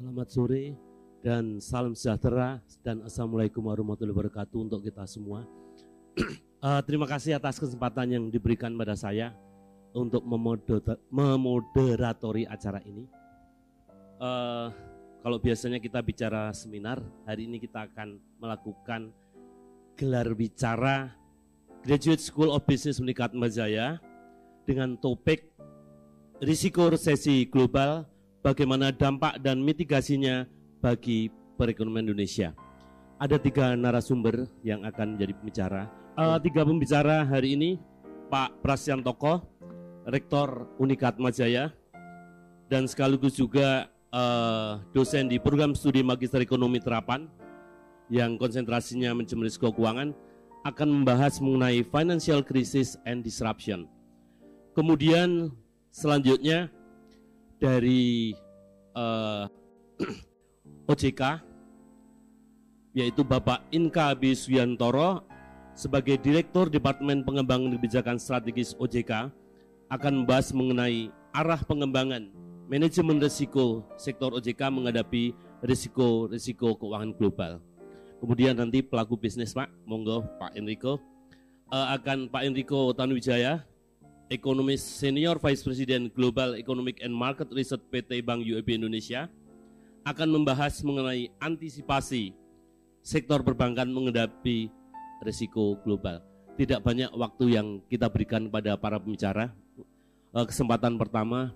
Selamat sore dan salam sejahtera dan assalamualaikum warahmatullahi wabarakatuh untuk kita semua. uh, terima kasih atas kesempatan yang diberikan pada saya untuk memoderatori acara ini. Uh, kalau biasanya kita bicara seminar, hari ini kita akan melakukan gelar bicara Graduate School of Business Unikat Mazaya dengan topik risiko resesi global, bagaimana dampak dan mitigasinya bagi perekonomian Indonesia. Ada tiga narasumber yang akan menjadi pembicara. Uh, tiga pembicara hari ini, Pak Prasyantoko, Rektor Unikat Majaya, dan sekaligus juga uh, dosen di program studi Magister Ekonomi Terapan yang konsentrasinya mencemari keuangan akan membahas mengenai financial crisis and disruption. Kemudian selanjutnya dari uh, eh, OJK yaitu Bapak Inka B. Sebagai Direktur Departemen Pengembangan Kebijakan Strategis OJK akan membahas mengenai arah pengembangan manajemen risiko sektor OJK menghadapi risiko-risiko keuangan global. Kemudian nanti pelaku bisnis Pak, monggo Pak Enrico uh, akan Pak Enrico Tanuwijaya ekonomis senior Vice President Global Economic and Market Research PT Bank UAB Indonesia akan membahas mengenai antisipasi sektor perbankan menghadapi risiko global. Tidak banyak waktu yang kita berikan pada para pembicara. Eh, kesempatan pertama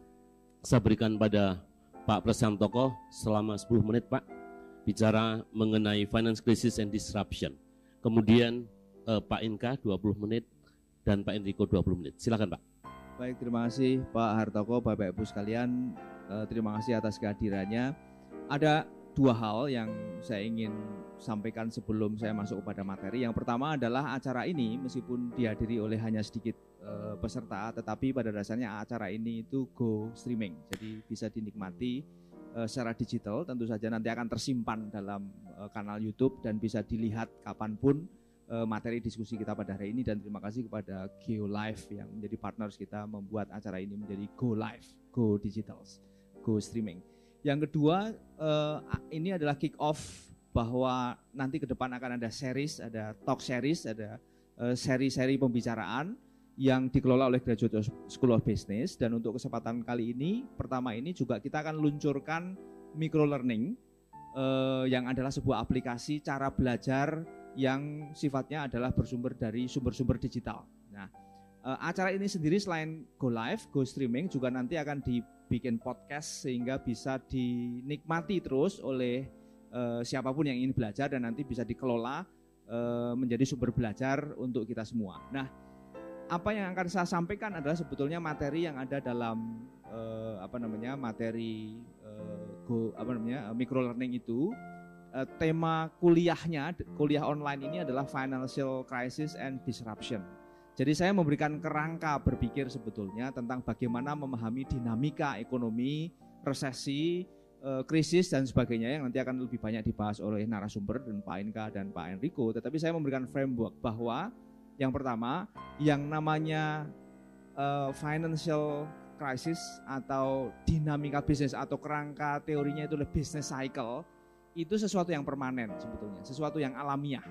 saya berikan pada Pak Toko selama 10 menit Pak bicara mengenai finance crisis and disruption. Kemudian eh, Pak Inka 20 menit dan Pak Enrico 20 menit. Silakan Pak. Baik, terima kasih Pak Hartoko, Bapak Ibu sekalian. Eh, terima kasih atas kehadirannya. Ada dua hal yang saya ingin sampaikan sebelum saya masuk kepada materi. Yang pertama adalah acara ini meskipun dihadiri oleh hanya sedikit eh, peserta, tetapi pada dasarnya acara ini itu go streaming. Jadi bisa dinikmati eh, secara digital, tentu saja nanti akan tersimpan dalam kanal YouTube dan bisa dilihat kapan pun materi diskusi kita pada hari ini dan terima kasih kepada Geo Live yang menjadi partners kita membuat acara ini menjadi Go Live, Go Digital, Go Streaming. Yang kedua, uh, ini adalah kick off bahwa nanti ke depan akan ada series, ada talk series, ada uh, seri-seri pembicaraan yang dikelola oleh Graduate School of Business dan untuk kesempatan kali ini pertama ini juga kita akan luncurkan micro learning yang adalah sebuah aplikasi cara belajar yang sifatnya adalah bersumber dari sumber-sumber digital. Nah, eh, acara ini sendiri selain go live, go streaming juga nanti akan dibikin podcast sehingga bisa dinikmati terus oleh uh, siapa pun yang ingin belajar dan nanti bisa dikelola uh, menjadi sumber belajar untuk kita semua. Nah, apa yang akan saya sampaikan adalah sebetulnya materi yang ada dalam uh, apa namanya materi go apa namanya micro learning itu uh, tema kuliahnya, kuliah online ini adalah Financial Crisis and Disruption. Jadi saya memberikan kerangka berpikir sebetulnya tentang bagaimana memahami dinamika ekonomi, resesi, uh, krisis dan sebagainya yang nanti akan lebih banyak dibahas oleh narasumber dan Pak Inka dan Pak Enrico. Tetapi saya memberikan framework bahwa yang pertama yang namanya uh, financial crisis atau dinamika bisnis atau kerangka teorinya itu business cycle itu sesuatu yang permanen sebetulnya, sesuatu yang alamiah.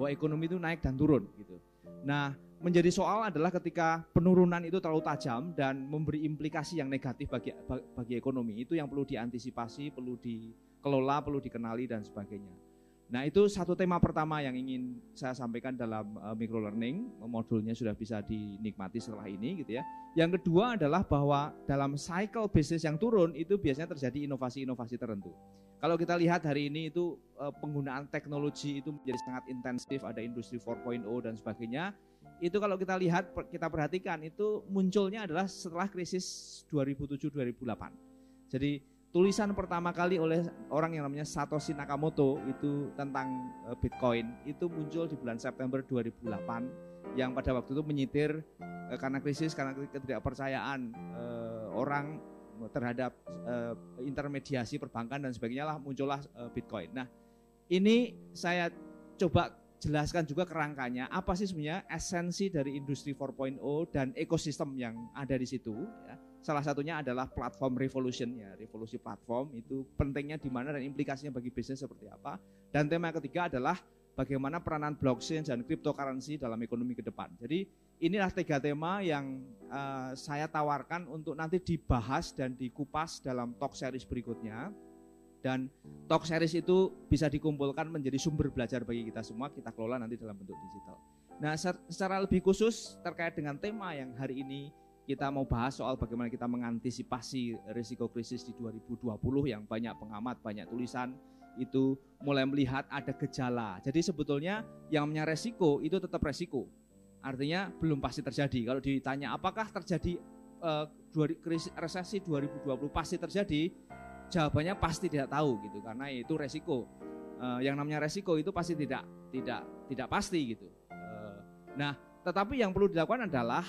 Bahwa ekonomi itu naik dan turun gitu. Nah, menjadi soal adalah ketika penurunan itu terlalu tajam dan memberi implikasi yang negatif bagi bagi ekonomi itu yang perlu diantisipasi, perlu dikelola, perlu dikenali dan sebagainya. Nah, itu satu tema pertama yang ingin saya sampaikan dalam uh, micro learning. Modulnya sudah bisa dinikmati setelah ini gitu ya. Yang kedua adalah bahwa dalam cycle bisnis yang turun itu biasanya terjadi inovasi-inovasi tertentu. Kalau kita lihat hari ini itu uh, penggunaan teknologi itu menjadi sangat intensif, ada industri 4.0 dan sebagainya. Itu kalau kita lihat, kita perhatikan itu munculnya adalah setelah krisis 2007-2008. Jadi tulisan pertama kali oleh orang yang namanya Satoshi Nakamoto itu tentang uh, Bitcoin itu muncul di bulan September 2008 yang pada waktu itu menyitir uh, karena krisis karena ketidakpercayaan uh, orang terhadap intermediasi perbankan dan sebagainya lah muncullah Bitcoin. Nah, ini saya coba jelaskan juga kerangkanya apa sih sebenarnya esensi dari industri 4.0 dan ekosistem yang ada di situ ya. Salah satunya adalah platform revolution ya, revolusi platform itu pentingnya di mana dan implikasinya bagi bisnis seperti apa. Dan tema ketiga adalah bagaimana peranan blockchain dan cryptocurrency dalam ekonomi ke depan. Jadi inilah tiga tema yang uh, saya tawarkan untuk nanti dibahas dan dikupas dalam talk series berikutnya. Dan talk series itu bisa dikumpulkan menjadi sumber belajar bagi kita semua, kita kelola nanti dalam bentuk digital. Nah, secara lebih khusus terkait dengan tema yang hari ini kita mau bahas soal bagaimana kita mengantisipasi risiko krisis di 2020 yang banyak pengamat, banyak tulisan itu mulai melihat ada gejala. Jadi sebetulnya yang namanya resiko itu tetap resiko. Artinya belum pasti terjadi. Kalau ditanya apakah terjadi uh, resesi 2020 pasti terjadi, jawabannya pasti tidak tahu gitu karena itu resiko. Uh, yang namanya resiko itu pasti tidak tidak tidak pasti gitu. Uh, nah, tetapi yang perlu dilakukan adalah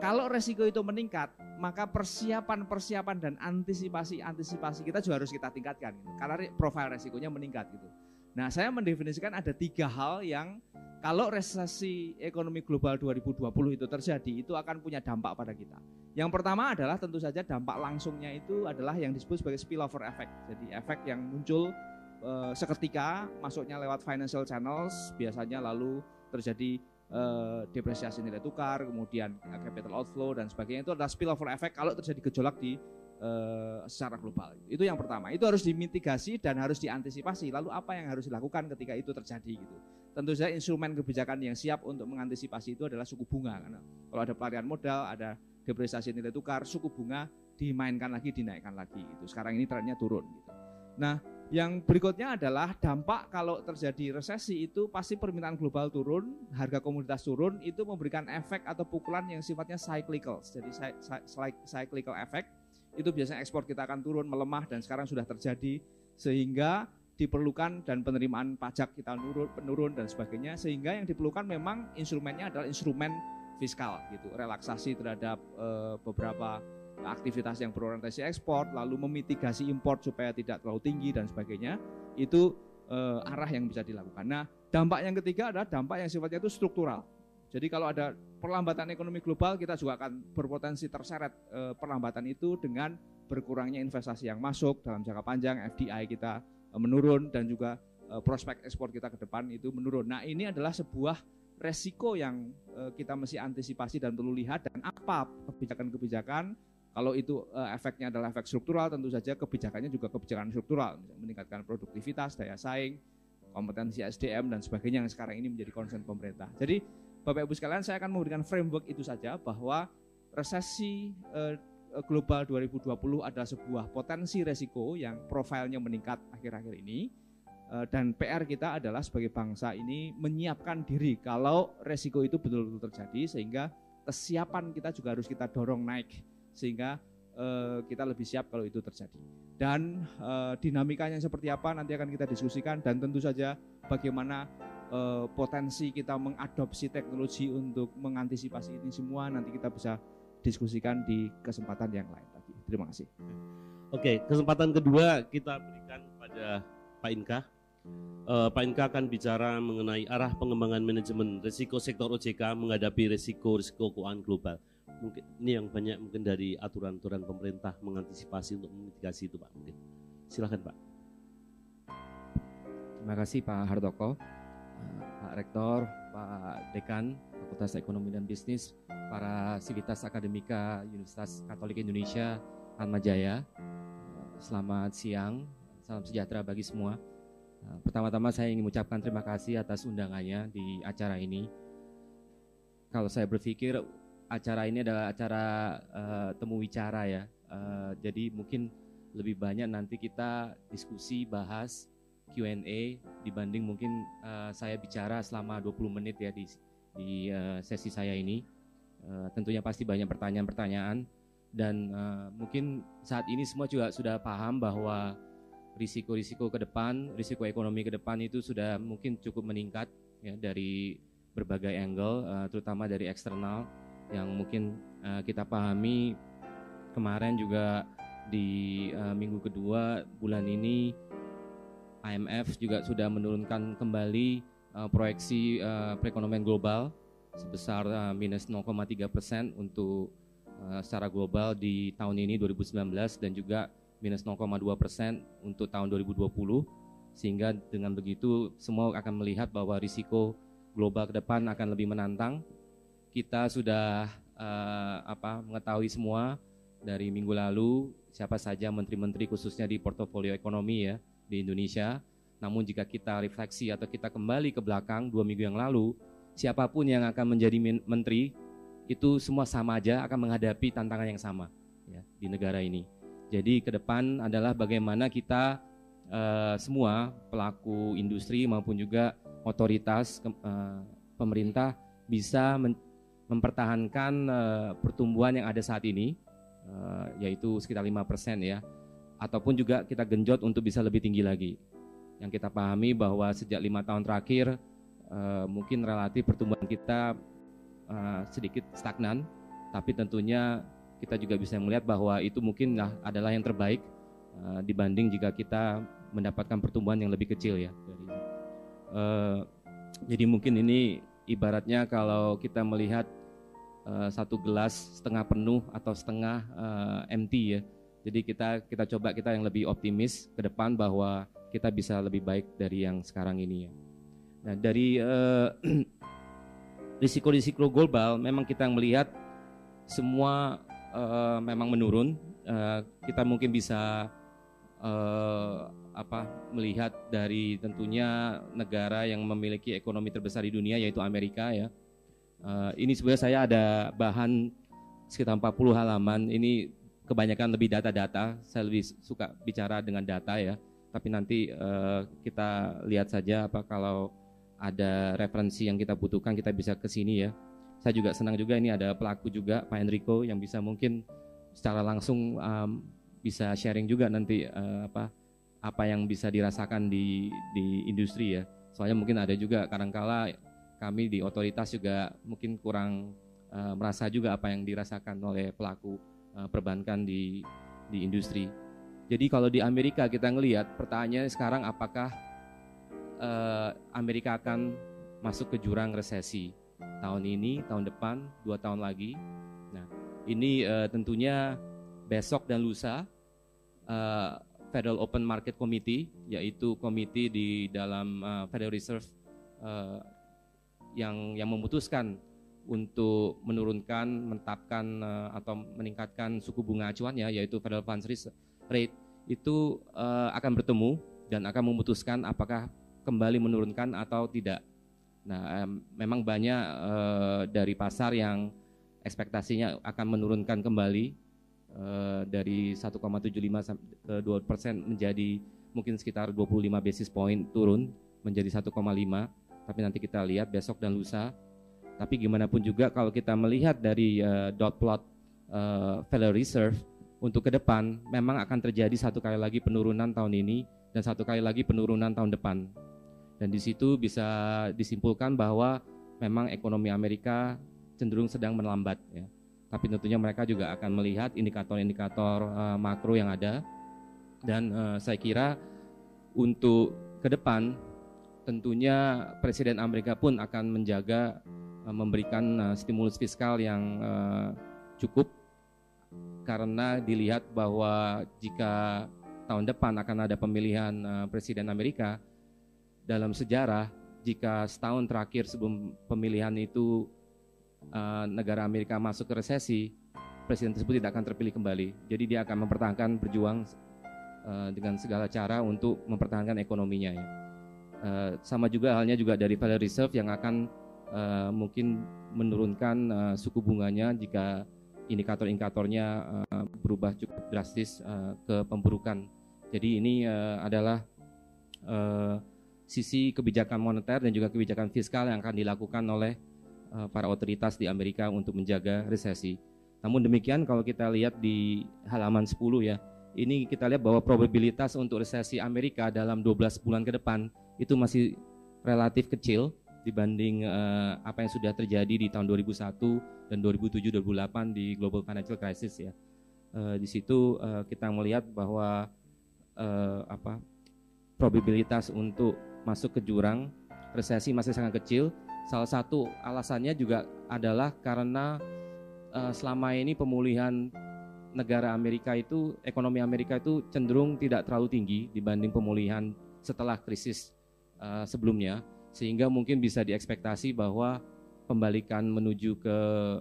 kalau resiko itu meningkat, maka persiapan-persiapan dan antisipasi-antisipasi kita juga harus kita tingkatkan gitu. Karena profil resikonya meningkat gitu. Nah, saya mendefinisikan ada tiga hal yang kalau resesi ekonomi global 2020 itu terjadi, itu akan punya dampak pada kita. Yang pertama adalah tentu saja dampak langsungnya itu adalah yang disebut sebagai spillover effect. Jadi efek yang muncul e, seketika masuknya lewat financial channels, biasanya lalu terjadi uh, depresiasi nilai tukar, kemudian capital outflow dan sebagainya itu adalah spillover effect kalau terjadi gejolak di uh, secara global. Itu yang pertama. Itu harus dimitigasi dan harus diantisipasi. Lalu apa yang harus dilakukan ketika itu terjadi gitu. Tentu saja instrumen kebijakan yang siap untuk mengantisipasi itu adalah suku bunga karena kalau ada pelarian modal, ada depresiasi nilai tukar, suku bunga dimainkan lagi, dinaikkan lagi gitu. Sekarang ini trennya turun gitu. Nah, yang berikutnya adalah dampak kalau terjadi resesi itu pasti permintaan global turun, harga komoditas turun, itu memberikan efek atau pukulan yang sifatnya cyclical. Jadi cyclical effect itu biasanya ekspor kita akan turun, melemah dan sekarang sudah terjadi sehingga diperlukan dan penerimaan pajak kita menurun, penurun dan sebagainya sehingga yang diperlukan memang instrumennya adalah instrumen fiskal gitu, relaksasi terhadap e, beberapa aktivitas yang berorientasi ekspor, lalu memitigasi impor supaya tidak terlalu tinggi dan sebagainya, itu uh, arah yang bisa dilakukan. Nah, dampak yang ketiga adalah dampak yang sifatnya itu struktural. Jadi kalau ada perlambatan ekonomi global, kita juga akan berpotensi terseret uh, perlambatan itu dengan berkurangnya investasi yang masuk dalam jangka panjang, FDI kita uh, menurun dan juga prospek ekspor kita ke depan itu menurun. Nah, ini adalah sebuah resiko yang kita mesti antisipasi dan perlu lihat dan apa kebijakan-kebijakan kalau itu uh, efeknya adalah efek struktural, tentu saja kebijakannya juga kebijakan struktural, meningkatkan produktivitas, daya saing, kompetensi SDM dan sebagainya yang sekarang ini menjadi concern pemerintah. Jadi Bapak Ibu sekalian, saya akan memberikan framework itu saja bahwa resesi uh, global 2020 adalah sebuah potensi resiko yang profilnya meningkat akhir-akhir ini dan PR kita adalah sebagai bangsa ini menyiapkan diri kalau resiko itu betul-betul terjadi sehingga kesiapan kita juga harus kita dorong naik sehingga uh, kita lebih siap kalau itu terjadi. Dan uh, dinamikanya seperti apa nanti akan kita diskusikan dan tentu saja bagaimana uh, potensi kita mengadopsi teknologi untuk mengantisipasi ini semua nanti kita bisa diskusikan di kesempatan yang lain lagi. Terima kasih. Oke, kesempatan kedua kita berikan pada Pak Inka. Uh, Pak Inka akan bicara mengenai arah pengembangan manajemen risiko sektor OJK menghadapi risiko-risiko keuangan global mungkin ini yang banyak mungkin dari aturan-aturan pemerintah mengantisipasi untuk memitigasi itu Pak mungkin. Silahkan Pak. Terima kasih Pak Hardoko, Pak Rektor, Pak Dekan, Fakultas Ekonomi dan Bisnis, para sivitas akademika Universitas Katolik Indonesia, Jaya. Selamat siang, salam sejahtera bagi semua. Pertama-tama saya ingin mengucapkan terima kasih atas undangannya di acara ini. Kalau saya berpikir acara ini adalah acara uh, temu wicara ya. Uh, jadi mungkin lebih banyak nanti kita diskusi bahas Q&A dibanding mungkin uh, saya bicara selama 20 menit ya di di uh, sesi saya ini. Uh, tentunya pasti banyak pertanyaan-pertanyaan dan uh, mungkin saat ini semua juga sudah paham bahwa risiko-risiko ke depan, risiko ekonomi ke depan itu sudah mungkin cukup meningkat ya dari berbagai angle, uh, terutama dari eksternal yang mungkin uh, kita pahami kemarin juga di uh, minggu kedua bulan ini IMF juga sudah menurunkan kembali uh, proyeksi uh, perekonomian global sebesar uh, minus 0,3 persen untuk uh, secara global di tahun ini 2019 dan juga minus 0,2 persen untuk tahun 2020 sehingga dengan begitu semua akan melihat bahwa risiko global ke depan akan lebih menantang. Kita sudah uh, apa mengetahui semua dari minggu lalu siapa saja menteri-menteri khususnya di portofolio ekonomi ya di Indonesia. Namun jika kita refleksi atau kita kembali ke belakang dua minggu yang lalu, siapa pun yang akan menjadi menteri itu semua sama aja akan menghadapi tantangan yang sama ya di negara ini. Jadi ke depan adalah bagaimana kita uh, semua pelaku industri maupun juga otoritas uh, pemerintah bisa mempertahankan uh, pertumbuhan yang ada saat ini uh, yaitu sekitar 5% ya ataupun juga kita genjot untuk bisa lebih tinggi lagi. Yang kita pahami bahwa sejak lima tahun terakhir uh, mungkin relatif pertumbuhan kita sedikit stagnan, tapi tentunya kita juga bisa melihat bahwa itu mungkin adalah yang terbaik dibanding jika kita mendapatkan pertumbuhan yang lebih kecil ya. jadi mungkin ini ibaratnya kalau kita melihat uh, satu gelas setengah penuh atau setengah uh, empty ya. Jadi kita kita coba kita yang lebih optimis ke depan bahwa kita bisa lebih baik dari yang sekarang ini ya. Nah dari uh, risiko-risiko global memang kita melihat semua uh, memang menurun. Uh, kita mungkin bisa uh, apa melihat dari tentunya negara yang memiliki ekonomi terbesar di dunia yaitu Amerika ya Uh, ini sebenarnya saya ada bahan sekitar 40 halaman. Ini kebanyakan lebih data-data. Saya lebih suka bicara dengan data ya. Tapi nanti uh, kita lihat saja apa kalau ada referensi yang kita butuhkan kita bisa ke sini ya. Saya juga senang juga ini ada pelaku juga Pak Enrico yang bisa mungkin secara langsung um, bisa sharing juga nanti uh, apa apa yang bisa dirasakan di di industri ya. Soalnya mungkin ada juga kadangkala kami di otoritas juga mungkin kurang uh, merasa juga apa yang dirasakan oleh pelaku uh, perbankan di di industri. Jadi kalau di Amerika kita ngelihat pertanyaannya sekarang apakah uh, Amerika akan masuk ke jurang resesi tahun ini, tahun depan, dua tahun lagi. Nah, ini uh, tentunya besok dan lusa uh, Federal Open Market Committee, yaitu komite di dalam uh, Federal Reserve uh, yang yang memutuskan untuk menurunkan, mentapkan uh, atau meningkatkan suku bunga acuannya yaitu Federal Funds Rate itu uh, akan bertemu dan akan memutuskan apakah kembali menurunkan atau tidak. Nah, um, memang banyak uh, dari pasar yang ekspektasinya akan menurunkan kembali uh, dari 1,75 ke 2 persen menjadi mungkin sekitar 25 basis point turun menjadi 1,5 tapi nanti kita lihat besok dan lusa. Tapi gimana pun juga kalau kita melihat dari uh, dot plot uh, Federal Reserve untuk ke depan memang akan terjadi satu kali lagi penurunan tahun ini dan satu kali lagi penurunan tahun depan. Dan di situ bisa disimpulkan bahwa memang ekonomi Amerika cenderung sedang melambat ya. Tapi tentunya mereka juga akan melihat indikator-indikator uh, makro yang ada. Dan uh, saya kira untuk ke depan tentunya Presiden Amerika pun akan menjaga uh, memberikan uh, stimulus fiskal yang uh, cukup. Karena dilihat bahwa jika tahun depan akan ada pemilihan uh, Presiden Amerika dalam sejarah jika setahun terakhir sebelum pemilihan itu uh, negara Amerika masuk ke resesi presiden tersebut tidak akan terpilih kembali jadi dia akan mempertahankan berjuang uh, dengan segala cara untuk mempertahankan ekonominya ya. Uh, sama juga halnya juga dari Federal Reserve yang akan mungkin menurunkan suku bunganya jika indikator-indikatornya berubah cukup drastis ke pemburukan. Jadi ini adalah sisi kebijakan moneter dan juga kebijakan fiskal yang akan dilakukan oleh para otoritas di Amerika untuk menjaga resesi. Namun demikian kalau kita lihat di halaman 10 ya, ini kita lihat bahwa probabilitas untuk resesi Amerika dalam 12 bulan ke depan itu masih relatif kecil dibanding uh, apa yang sudah terjadi di tahun 2001 dan 2007-2008 di global financial crisis ya. Uh, di situ uh, kita melihat bahwa uh, apa probabilitas untuk masuk ke jurang resesi masih sangat kecil. Salah satu alasannya juga adalah karena uh, selama ini pemulihan negara Amerika itu ekonomi Amerika itu cenderung tidak terlalu tinggi dibanding pemulihan setelah krisis uh, sebelumnya sehingga mungkin bisa diekspektasi bahwa pembalikan menuju ke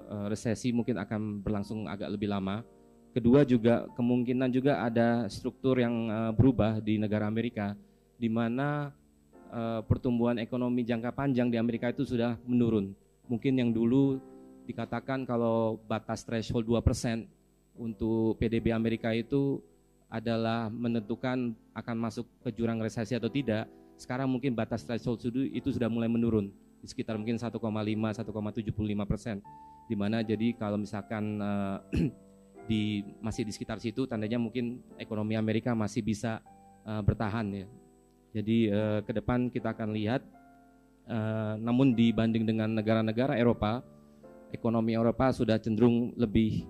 uh, resesi mungkin akan berlangsung agak lebih lama. Kedua juga kemungkinan juga ada struktur yang uh, berubah di negara Amerika di mana uh, pertumbuhan ekonomi jangka panjang di Amerika itu sudah menurun. Mungkin yang dulu dikatakan kalau batas threshold 2% untuk PDB Amerika itu adalah menentukan akan masuk ke jurang resesi atau tidak. Sekarang mungkin batas threshold itu sudah mulai menurun di sekitar mungkin 1,5 1,75 persen. Di mana jadi kalau misalkan uh, di masih di sekitar situ tandanya mungkin ekonomi Amerika masih bisa uh, bertahan ya. Jadi uh, ke depan kita akan lihat uh, namun dibanding dengan negara-negara Eropa ekonomi Eropa sudah cenderung lebih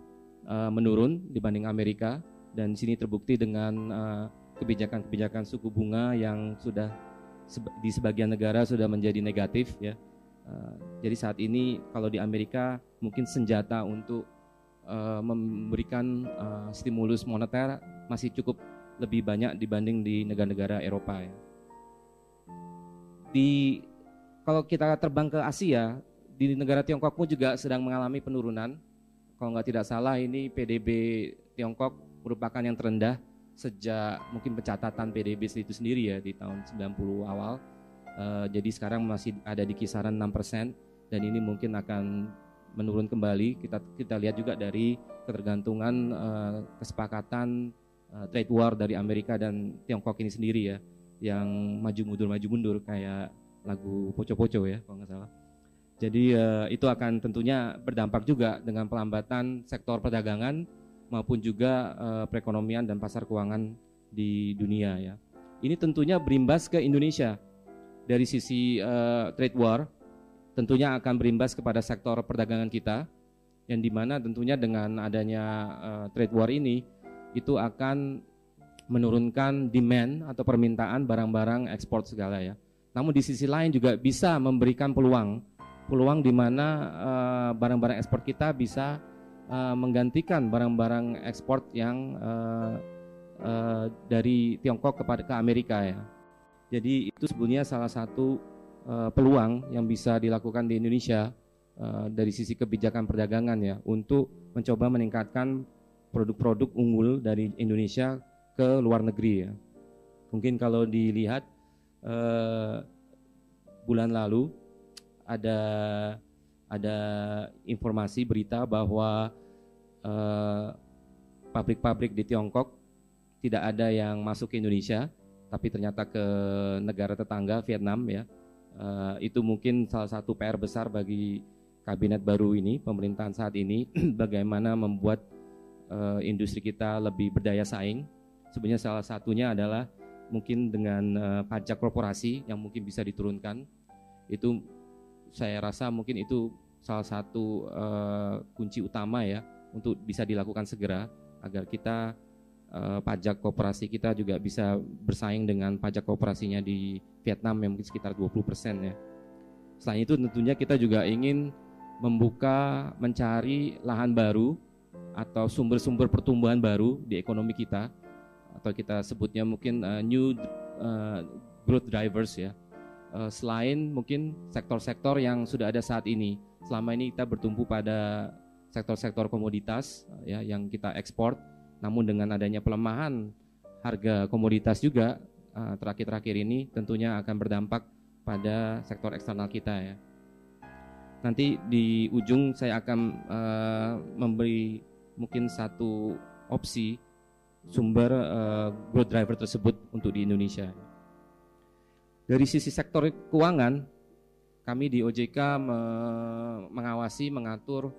uh, menurun dibanding Amerika dan sini terbukti dengan kebijakan-kebijakan uh, suku bunga yang sudah di sebagian negara sudah menjadi negatif ya. Uh, jadi saat ini kalau di Amerika mungkin senjata untuk uh, memberikan uh, stimulus moneter masih cukup lebih banyak dibanding di negara-negara Eropa ya. Di kalau kita terbang ke Asia, di negara Tiongkok pun juga sedang mengalami penurunan. Kalau nggak tidak salah ini PDB Tiongkok merupakan yang terendah sejak mungkin pencatatan PDB itu sendiri ya di tahun 90 awal. Uh, jadi sekarang masih ada di kisaran 6% dan ini mungkin akan menurun kembali. Kita kita lihat juga dari ketergantungan uh, kesepakatan uh, trade war dari Amerika dan Tiongkok ini sendiri ya, yang maju mundur maju mundur kayak lagu poco-poco ya kalau nggak salah. Jadi uh, itu akan tentunya berdampak juga dengan pelambatan sektor perdagangan maupun juga uh, perekonomian dan pasar keuangan di dunia ya. Ini tentunya berimbas ke Indonesia dari sisi uh, trade war tentunya akan berimbas kepada sektor perdagangan kita yang di mana tentunya dengan adanya uh, trade war ini itu akan menurunkan demand atau permintaan barang-barang ekspor segala ya. Namun di sisi lain juga bisa memberikan peluang peluang di mana uh, barang-barang ekspor kita bisa uh, menggantikan barang-barang ekspor yang uh, uh, dari Tiongkok kepada ke Amerika ya. Jadi itu sebenarnya salah satu uh, peluang yang bisa dilakukan di Indonesia uh, dari sisi kebijakan perdagangan ya untuk mencoba meningkatkan produk-produk unggul dari Indonesia ke luar negeri ya. Mungkin kalau dilihat uh, bulan lalu ada ada informasi berita bahwa pabrik-pabrik uh, di Tiongkok tidak ada yang masuk ke Indonesia, tapi ternyata ke negara tetangga Vietnam ya Uh, itu mungkin salah satu PR besar bagi kabinet baru ini, pemerintahan saat ini, bagaimana membuat uh, industri kita lebih berdaya saing. Sebenarnya salah satunya adalah mungkin dengan uh, pajak korporasi yang mungkin bisa diturunkan. Itu saya rasa mungkin itu salah satu uh, kunci utama ya untuk bisa dilakukan segera agar kita uh, pajak kooperasi kita juga bisa bersaing dengan pajak kooperasinya di Vietnam yang mungkin sekitar 20% ya. Selain itu tentunya kita juga ingin membuka mencari lahan baru atau sumber-sumber pertumbuhan baru di ekonomi kita atau kita sebutnya mungkin uh, new uh, growth drivers ya. Uh, selain mungkin sektor-sektor yang sudah ada saat ini. Selama ini kita bertumpu pada sektor-sektor komoditas ya yang kita ekspor namun dengan adanya pelemahan harga komoditas juga eh, terakhir-terakhir ini tentunya akan berdampak pada sektor eksternal kita ya. Nanti di ujung saya akan uh, memberi mungkin satu opsi sumber uh, growth driver tersebut untuk di Indonesia. Dari sisi sektor keuangan, kami di OJK me mengawasi, mengatur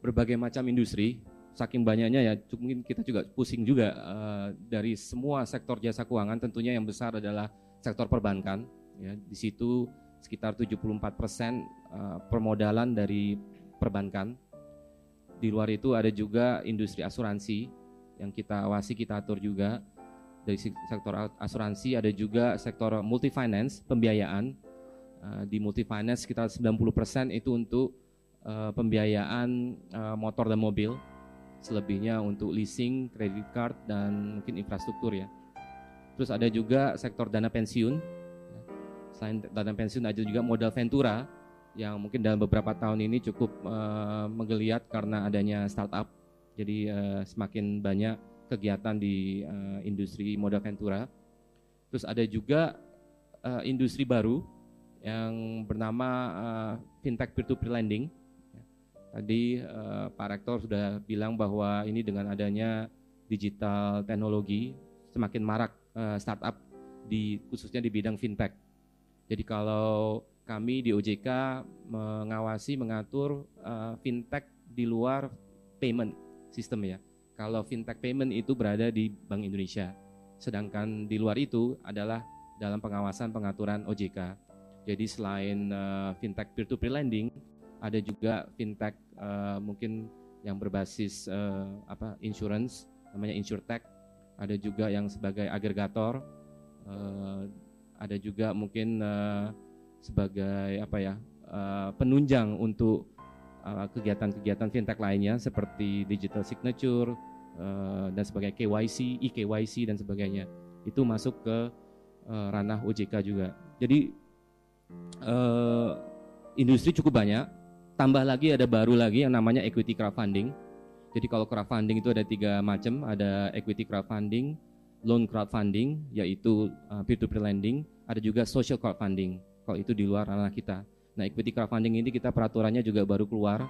berbagai macam industri. Saking banyaknya ya mungkin kita juga pusing juga uh, dari semua sektor jasa keuangan. Tentunya yang besar adalah sektor perbankan ya. Di situ sekitar 74% persen uh, permodalan dari perbankan. Di luar itu ada juga industri asuransi yang kita awasi kita atur juga dari sektor asuransi ada juga sektor multi finance pembiayaan uh, di multi finance sekitar 90% itu untuk uh, pembiayaan uh, motor dan mobil, selebihnya untuk leasing, credit card dan mungkin infrastruktur ya. Terus ada juga sektor dana pensiun. Selain dana pensiun ada juga modal ventura yang mungkin dalam beberapa tahun ini cukup menggeliat karena adanya startup. Jadi uh, semakin banyak kegiatan di uh, industri modal ventura. Terus ada juga uh, industri baru yang bernama uh, fintech peer-to-peer lending. Tadi uh, Pak Rektor sudah bilang bahwa ini dengan adanya digital teknologi semakin marak uh, startup di khususnya di bidang fintech. Jadi kalau kami di OJK mengawasi mengatur uh, fintech di luar payment sistem ya. Kalau fintech payment itu berada di Bank Indonesia, sedangkan di luar itu adalah dalam pengawasan pengaturan OJK. Jadi selain uh, fintech peer-to-peer lending, ada juga fintech uh, mungkin yang berbasis uh, apa insurance, namanya insurtech. Ada juga yang sebagai agregator, uh, ada juga mungkin uh, sebagai apa ya uh, penunjang untuk kegiatan-kegiatan fintech lainnya seperti digital signature uh, dan sebagai KYC, eKYC dan sebagainya itu masuk ke uh, ranah OJK juga. Jadi uh, industri cukup banyak. Tambah lagi ada baru lagi yang namanya equity crowdfunding. Jadi kalau crowdfunding itu ada tiga macam, ada equity crowdfunding, loan crowdfunding, yaitu peer-to-peer lending, ada juga social crowdfunding kalau itu di luar ranah kita. Nah, equity crowdfunding ini kita peraturannya juga baru keluar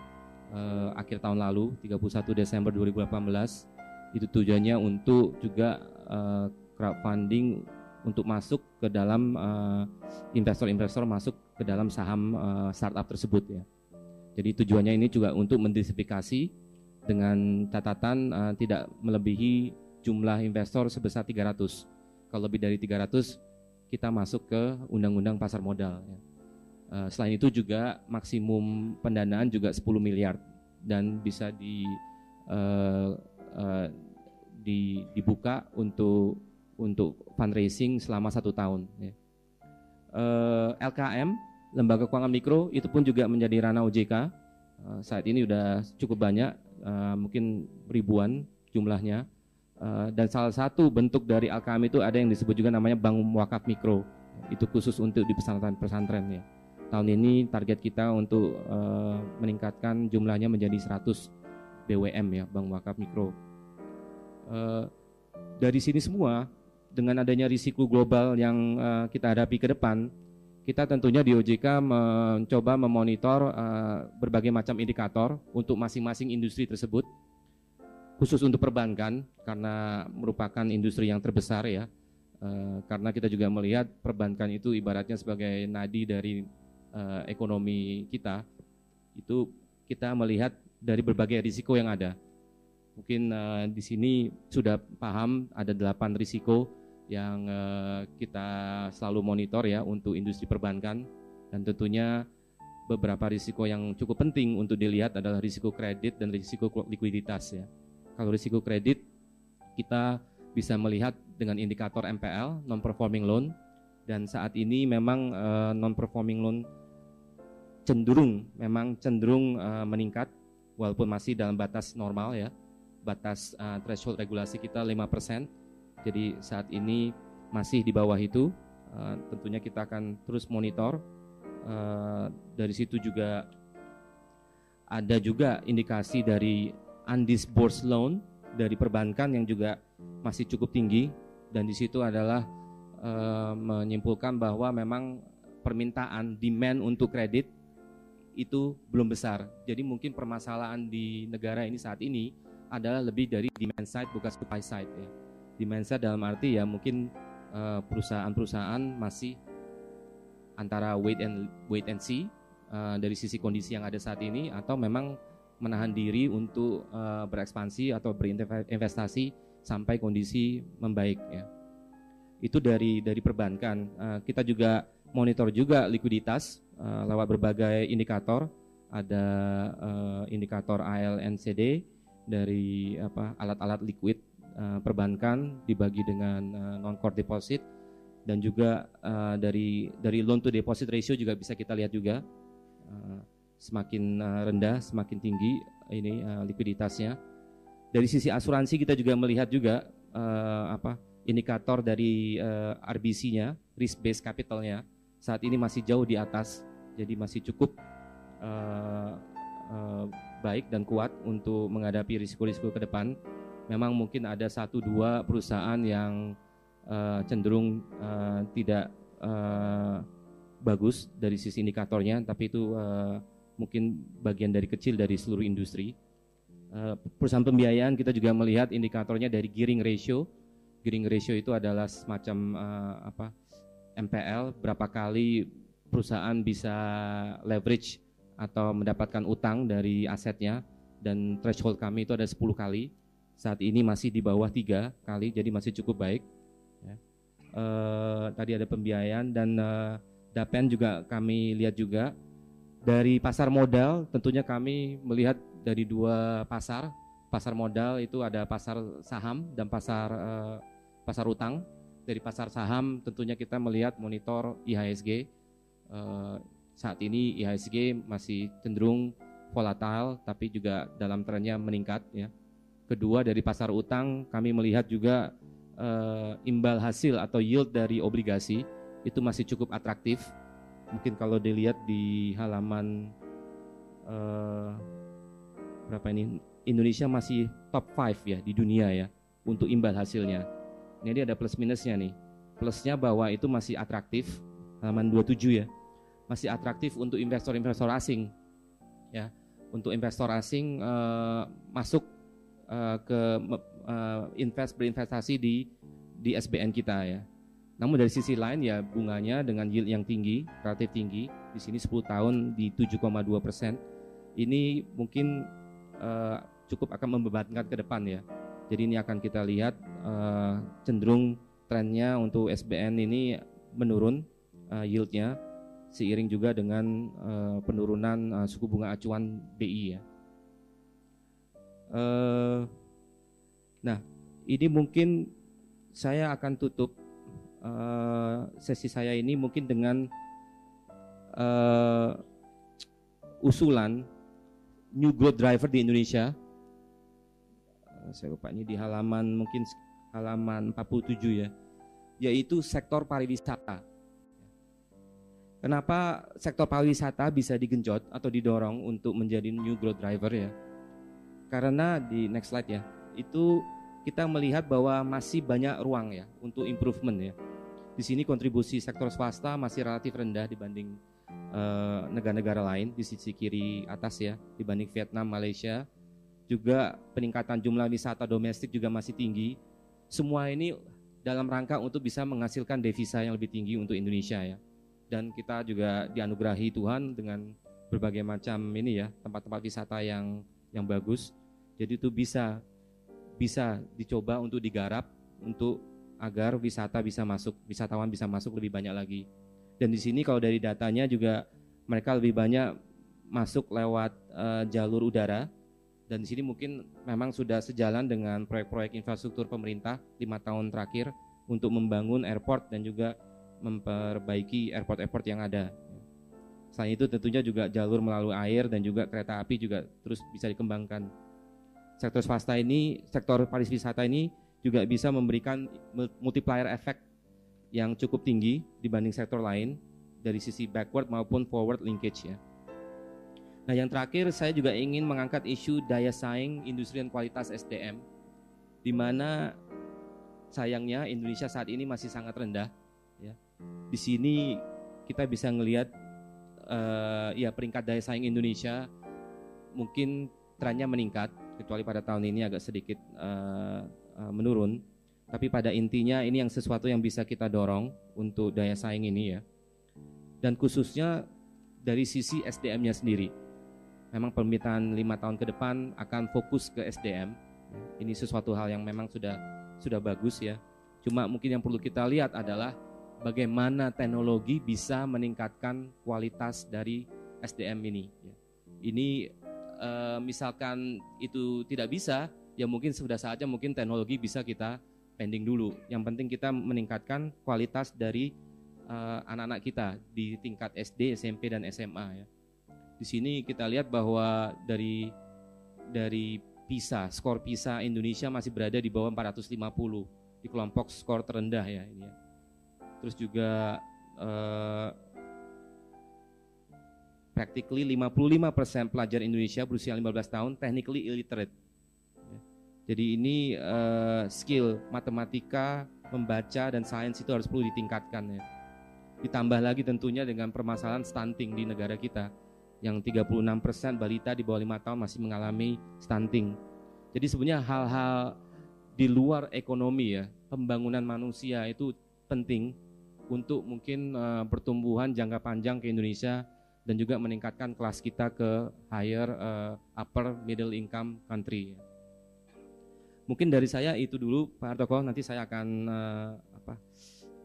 uh, akhir tahun lalu, 31 Desember 2018. Itu tujuannya untuk juga uh, crowdfunding untuk masuk ke dalam investor investor-investor masuk ke dalam saham uh, startup tersebut ya. Jadi tujuannya ini juga untuk mendiversifikasi dengan catatan uh, tidak melebihi jumlah investor sebesar 300. Kalau lebih dari 300 kita masuk ke undang-undang pasar modal. Ya. Uh, selain itu juga maksimum pendanaan juga 10 miliar dan bisa di, uh, uh, di dibuka untuk untuk fundraising selama satu tahun. Ya. Uh, LKM lembaga keuangan mikro itu pun juga menjadi ranah OJK. Uh, saat ini sudah cukup banyak, uh, mungkin ribuan jumlahnya. Eh, dan salah satu bentuk dari Alkami itu ada yang disebut juga namanya bank wakaf mikro. Itu khusus untuk di pesantren-pesantren ya. Tahun ini target kita untuk uh, meningkatkan jumlahnya menjadi 100 BWM ya, bank wakaf mikro. Uh, dari sini semua dengan adanya risiko global yang uh, kita hadapi ke depan, kita tentunya di OJK mencoba memonitor uh, berbagai macam indikator untuk masing-masing industri tersebut khusus untuk perbankan karena merupakan industri yang terbesar ya. Karena kita juga melihat perbankan itu ibaratnya sebagai nadi dari uh, ekonomi kita. Itu kita melihat dari berbagai risiko yang ada. Mungkin uh, di sini sudah paham ada delapan risiko yang uh, kita selalu monitor ya untuk industri perbankan dan tentunya beberapa risiko yang cukup penting untuk dilihat adalah risiko kredit dan risiko likuiditas ya. Kalau risiko kredit kita bisa melihat dengan indikator MPL non performing loan dan saat ini memang uh, eh, non performing loan cenderung memang cenderung uh, meningkat walaupun masih dalam batas normal ya. Batas uh, threshold regulasi kita 5%. Jadi saat ini masih di bawah itu. Uh, tentunya kita akan terus monitor. Uh, dari situ juga ada juga indikasi dari undisbursed loan dari perbankan yang juga masih cukup tinggi dan di situ adalah e, menyimpulkan bahwa memang permintaan demand untuk kredit itu belum besar. Jadi mungkin permasalahan di negara ini saat ini adalah lebih dari demand side bukan supply side ya. Demand side dalam arti ya mungkin eh, perusahaan-perusahaan masih antara wait and wait and see uh, dari sisi kondisi yang ada saat ini atau memang menahan diri untuk uh, berekspansi atau berinvestasi sampai kondisi membaik ya. Itu dari dari perbankan. Uh, kita juga monitor juga likuiditas uh, lewat berbagai indikator. Ada uh, indikator ALNCD dari apa alat-alat liquid uh, perbankan dibagi dengan uh, non core deposit dan juga uh, dari dari loan to deposit ratio juga bisa kita lihat juga uh, semakin uh, rendah, semakin tinggi ini uh, likuiditasnya. Dari sisi asuransi kita juga melihat juga uh, apa indikator dari uh, RBC-nya, risk based capitalnya saat ini masih jauh di atas, jadi masih cukup uh, uh, baik dan kuat untuk menghadapi risiko-risiko ke depan. Memang mungkin ada satu dua perusahaan yang uh, cenderung uh, tidak uh, bagus dari sisi indikatornya, tapi itu uh, mungkin bagian dari kecil dari seluruh industri. Uh, perusahaan pembiayaan kita juga melihat indikatornya dari gearing ratio. Gearing ratio itu adalah semacam uh, apa MPL berapa kali perusahaan bisa leverage atau mendapatkan utang dari asetnya dan threshold kami itu ada 10 kali. Saat ini masih di bawah tiga kali jadi masih cukup baik ya. uh, tadi ada pembiayaan dan uh, Dapen juga kami lihat juga. Dari pasar modal tentunya kami melihat dari dua pasar. Pasar modal itu ada pasar saham dan pasar uh, pasar utang dari pasar saham tentunya kita melihat monitor IHSG uh, saat ini IHSG masih cenderung volatile tapi juga dalam trennya meningkat ya. Kedua dari pasar utang kami melihat juga uh, imbal hasil atau yield dari obligasi itu masih cukup atraktif. Mungkin kalau dilihat di halaman uh, berapa ini Indonesia masih top 5 ya di dunia ya untuk imbal hasilnya ini ada plus minusnya nih. Plusnya bahwa itu masih atraktif, halaman 27 ya. Masih atraktif untuk investor-investor asing. Ya, untuk investor asing uh, masuk uh, ke uh, invest berinvestasi di di SBN kita ya. Namun dari sisi lain ya bunganya dengan yield yang tinggi, relatif tinggi, di sini 10 tahun di 7,2 persen. Ini mungkin uh, cukup akan membebankan ke depan ya. Jadi ini akan kita lihat uh, cenderung trennya untuk SBN ini menurun uh, yieldnya seiring juga dengan uh, penurunan uh, suku bunga acuan BI ya. Uh, nah ini mungkin saya akan tutup uh, sesi saya ini mungkin dengan uh, usulan new growth driver di Indonesia saya lupa ini di halaman mungkin halaman 47 ya, yaitu sektor pariwisata. Kenapa sektor pariwisata bisa digenjot atau didorong untuk menjadi new growth driver ya? Karena di next slide ya, itu kita melihat bahwa masih banyak ruang ya untuk improvement ya. Di sini kontribusi sektor swasta masih relatif rendah dibanding eh, negara-negara uh, lain di sisi kiri atas ya, dibanding Vietnam, Malaysia, juga peningkatan jumlah wisata domestik juga masih tinggi. Semua ini dalam rangka untuk bisa menghasilkan devisa yang lebih tinggi untuk Indonesia ya. Dan kita juga dianugerahi Tuhan dengan berbagai macam ini ya tempat-tempat wisata yang yang bagus. Jadi itu bisa bisa dicoba untuk digarap untuk agar wisata bisa masuk, wisatawan bisa masuk lebih banyak lagi. Dan di sini kalau dari datanya juga mereka lebih banyak masuk lewat uh, jalur udara dan di sini mungkin memang sudah sejalan dengan proyek-proyek infrastruktur pemerintah lima tahun terakhir untuk membangun airport dan juga memperbaiki airport-airport yang ada. Selain itu tentunya juga jalur melalui air dan juga kereta api juga terus bisa dikembangkan. Sektor swasta ini, sektor pariwisata ini juga bisa memberikan multiplier effect yang cukup tinggi dibanding sektor lain dari sisi backward maupun forward linkage ya. Nah, yang terakhir saya juga ingin mengangkat isu daya saing industri dan kualitas SDM di mana sayangnya Indonesia saat ini masih sangat rendah ya. Di sini kita bisa melihat uh, ya peringkat daya saing Indonesia mungkin trennya meningkat kecuali pada tahun ini agak sedikit uh, uh, menurun. Tapi pada intinya ini yang sesuatu yang bisa kita dorong untuk daya saing ini ya. Dan khususnya dari sisi SDM-nya sendiri memang pemerintahan lima tahun ke depan akan fokus ke SDM. Ini sesuatu hal yang memang sudah sudah bagus ya. Cuma mungkin yang perlu kita lihat adalah bagaimana teknologi bisa meningkatkan kualitas dari SDM ini. Ini e, misalkan itu tidak bisa, ya mungkin sudah saatnya mungkin teknologi bisa kita pending dulu. Yang penting kita meningkatkan kualitas dari eh, anak-anak kita di tingkat SD, SMP dan SMA ya. Di sini kita lihat bahwa dari dari PISA, skor PISA Indonesia masih berada di bawah 450 di kelompok skor terendah ya ini ya. Terus juga eh, practically 55% pelajar Indonesia berusia 15 tahun technically illiterate. Ya. Jadi ini uh, skill matematika, membaca dan sains itu harus perlu ditingkatkan ya. Ditambah lagi tentunya dengan permasalahan stunting di negara kita yang 36% balita di bawah 5 tahun masih mengalami stunting. Jadi sebenarnya hal-hal di luar ekonomi ya, pembangunan manusia itu penting untuk mungkin uh, pertumbuhan jangka panjang ke Indonesia dan juga meningkatkan kelas kita ke higher uh, upper middle income country. Mungkin dari saya itu dulu Pak Hartoko, nanti saya akan uh, apa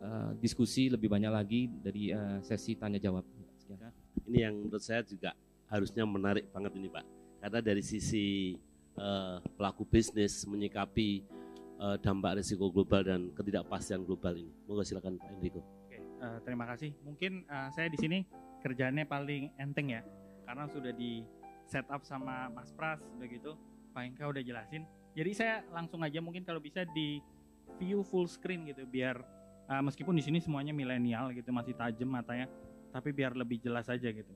uh, diskusi lebih banyak lagi dari uh, sesi tanya jawab. Sekian. Ini yang menurut saya juga harusnya menarik banget ini Pak, karena dari sisi uh, pelaku bisnis menyikapi uh, dampak risiko global dan ketidakpastian global ini. Moga silakan Pak Enrico. Oke, uh, terima kasih. Mungkin uh, saya di sini kerjanya paling enteng ya karena sudah di set up sama Mas Pras begitu Pak Inka udah jelasin jadi saya langsung aja mungkin kalau bisa di view full screen gitu biar uh, meskipun di sini semuanya milenial gitu masih tajam matanya tapi biar lebih jelas aja gitu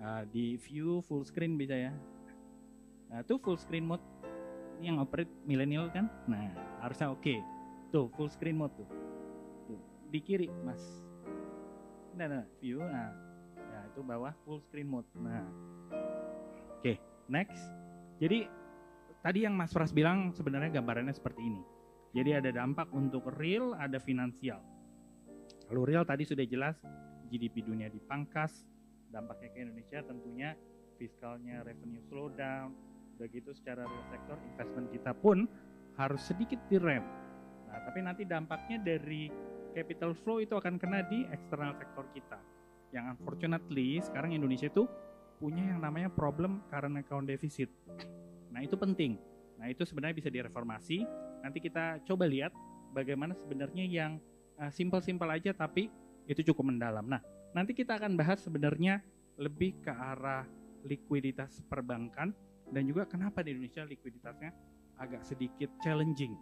uh, di view full screen bisa ya nah tuh full screen mode ini yang operate milenial kan nah harusnya oke okay. tuh full screen mode tuh, tuh di kiri mas nah, nah view nah itu bawah full screen mode. Nah, oke, okay, next. Jadi tadi yang Mas Pras bilang sebenarnya gambarannya seperti ini. Jadi ada dampak untuk real, ada finansial. Kalau real tadi sudah jelas GDP dunia dipangkas, dampaknya ke Indonesia tentunya fiskalnya revenue slowdown, udah gitu secara real sektor investment kita pun harus sedikit direm. Nah, tapi nanti dampaknya dari capital flow itu akan kena di eksternal sektor kita yang unfortunately sekarang Indonesia itu punya yang namanya problem current account deficit. Nah itu penting. Nah itu sebenarnya bisa direformasi. Nanti kita coba lihat bagaimana sebenarnya yang uh, simpel-simpel aja tapi itu cukup mendalam. Nah nanti kita akan bahas sebenarnya lebih ke arah likuiditas perbankan dan juga kenapa di Indonesia likuiditasnya agak sedikit challenging.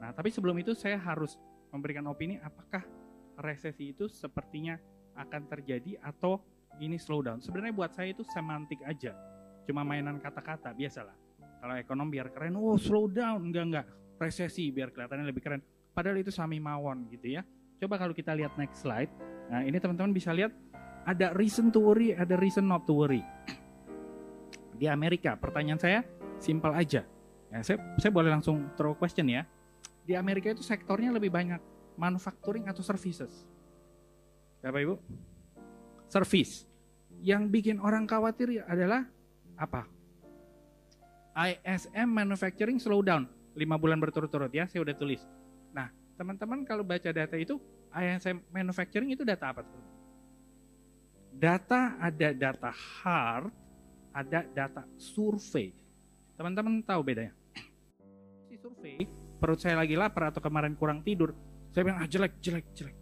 Nah tapi sebelum itu saya harus memberikan opini apakah resesi itu sepertinya akan terjadi atau ini slow down. Sebenarnya buat saya itu semantik aja. Cuma mainan kata-kata, biasalah. Kalau ekonom biar keren, oh slow down, enggak enggak. Resesi biar kelihatannya lebih keren. Padahal itu sami mawon gitu ya. Coba kalau kita lihat next slide. Nah ini teman-teman bisa lihat ada reason to worry, ada reason not to worry. Di Amerika, pertanyaan saya simpel aja. Ya, saya, saya boleh langsung throw question ya. Di Amerika itu sektornya lebih banyak manufacturing atau services Bapak Ibu? Service. Yang bikin orang khawatir adalah apa? ISM manufacturing slow down 5 bulan berturut-turut ya, saya udah tulis. Nah, teman-teman kalau baca data itu ISM manufacturing itu data apa tuh? Data ada data hard, ada data survei. Teman-teman tahu bedanya? Si survei, perut saya lagi lapar atau kemarin kurang tidur, saya bilang ah jelek, jelek, jelek,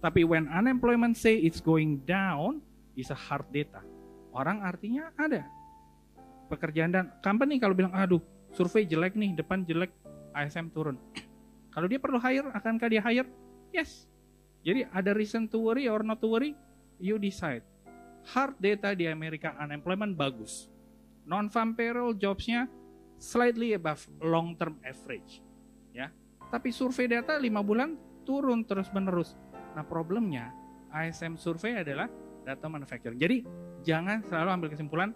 tapi when unemployment say it's going down, is a hard data. Orang artinya ada. Pekerjaan dan company kalau bilang, aduh survei jelek nih, depan jelek, ISM turun. Kalau dia perlu hire, akankah dia hire? Yes. Jadi ada reason to worry or not to worry, you decide. Hard data di Amerika unemployment bagus. Non-farm payroll jobsnya slightly above long term average. Ya. Tapi survei data 5 bulan turun terus menerus Nah problemnya ISM survei adalah data manufacturing. Jadi jangan selalu ambil kesimpulan